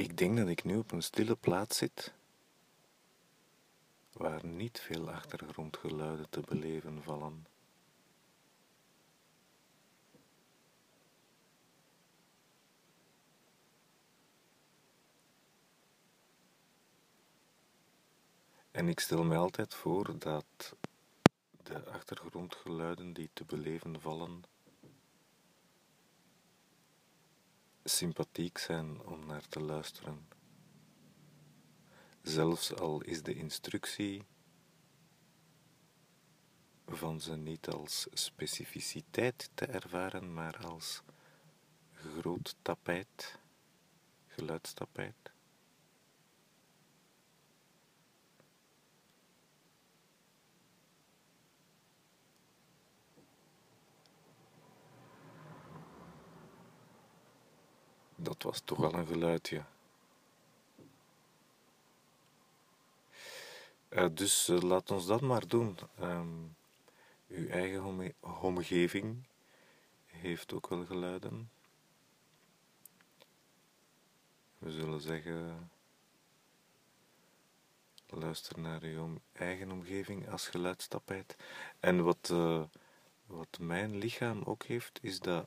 Ik denk dat ik nu op een stille plaats zit waar niet veel achtergrondgeluiden te beleven vallen. En ik stel me altijd voor dat de achtergrondgeluiden die te beleven vallen sympathiek zijn om naar te luisteren. Zelfs al is de instructie van ze niet als specificiteit te ervaren, maar als groot tapijt, geluidstapijt. Was toch al een geluidje. Uh, dus uh, laat ons dat maar doen. Um, uw eigen omgeving heeft ook wel geluiden. We zullen zeggen, luister naar uw eigen omgeving als geluidstapijt. En wat, uh, wat mijn lichaam ook heeft, is dat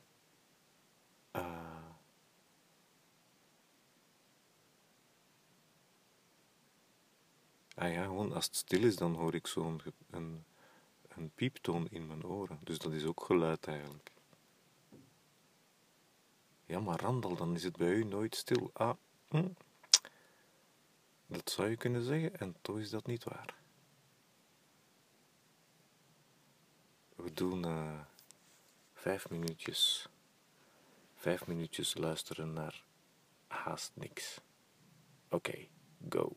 Ah ja, gewoon als het stil is, dan hoor ik zo'n een, een pieptoon in mijn oren. Dus dat is ook geluid eigenlijk. Ja, maar Randal, dan is het bij u nooit stil. Ah, hm. dat zou je kunnen zeggen, en toch is dat niet waar. We doen uh, vijf minuutjes. Vijf minuutjes luisteren naar haast niks. Oké, go.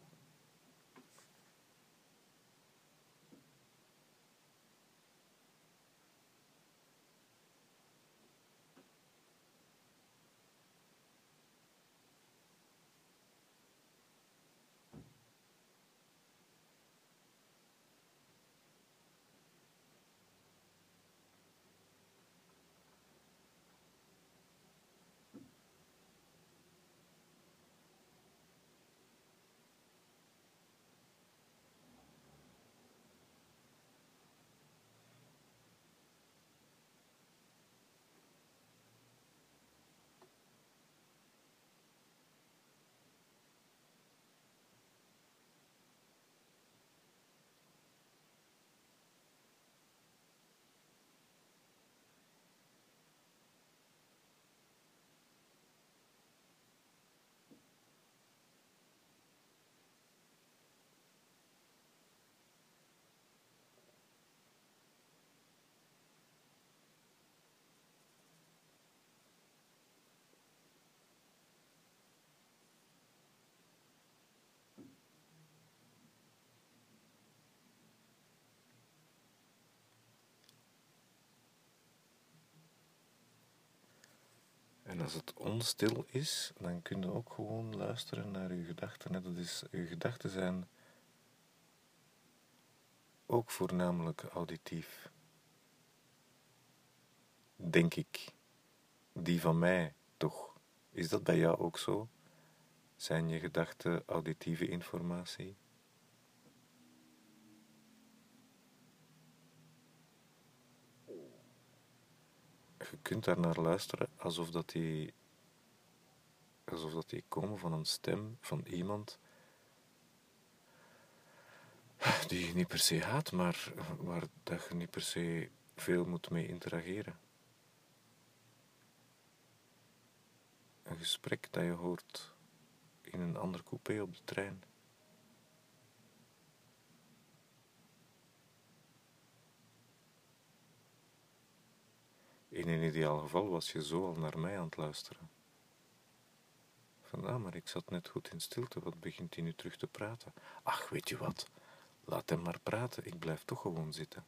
En als het onstil is, dan kun je ook gewoon luisteren naar je gedachten. Dat is, je gedachten zijn ook voornamelijk auditief. Denk ik. Die van mij toch. Is dat bij jou ook zo? Zijn je gedachten auditieve informatie? Je kunt daar naar luisteren alsof dat die, alsof dat die komen van een stem van iemand die je niet per se haat, maar waar dat je niet per se veel moet mee interageren. Een gesprek dat je hoort in een ander coupé op de trein. In een ideaal geval was je zo al naar mij aan het luisteren. Van, ah, maar ik zat net goed in stilte, wat begint hij nu terug te praten? Ach, weet je wat, laat hem maar praten, ik blijf toch gewoon zitten.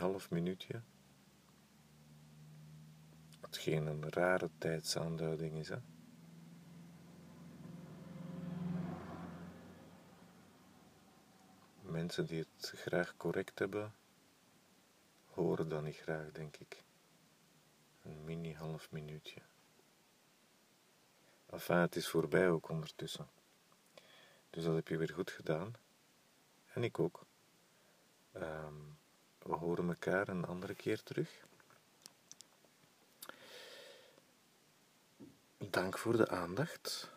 Half minuutje. Hetgeen een rare tijdsaanduiding is, hè. Mensen die het graag correct hebben, horen dat niet graag, denk ik. Een mini half minuutje. Enfin, het is voorbij ook ondertussen. Dus dat heb je weer goed gedaan. En ik ook. Ehm, we horen elkaar een andere keer terug. Dank voor de aandacht.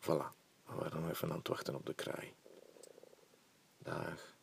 Voilà, we waren nog even aan het wachten op de kraai. Dag.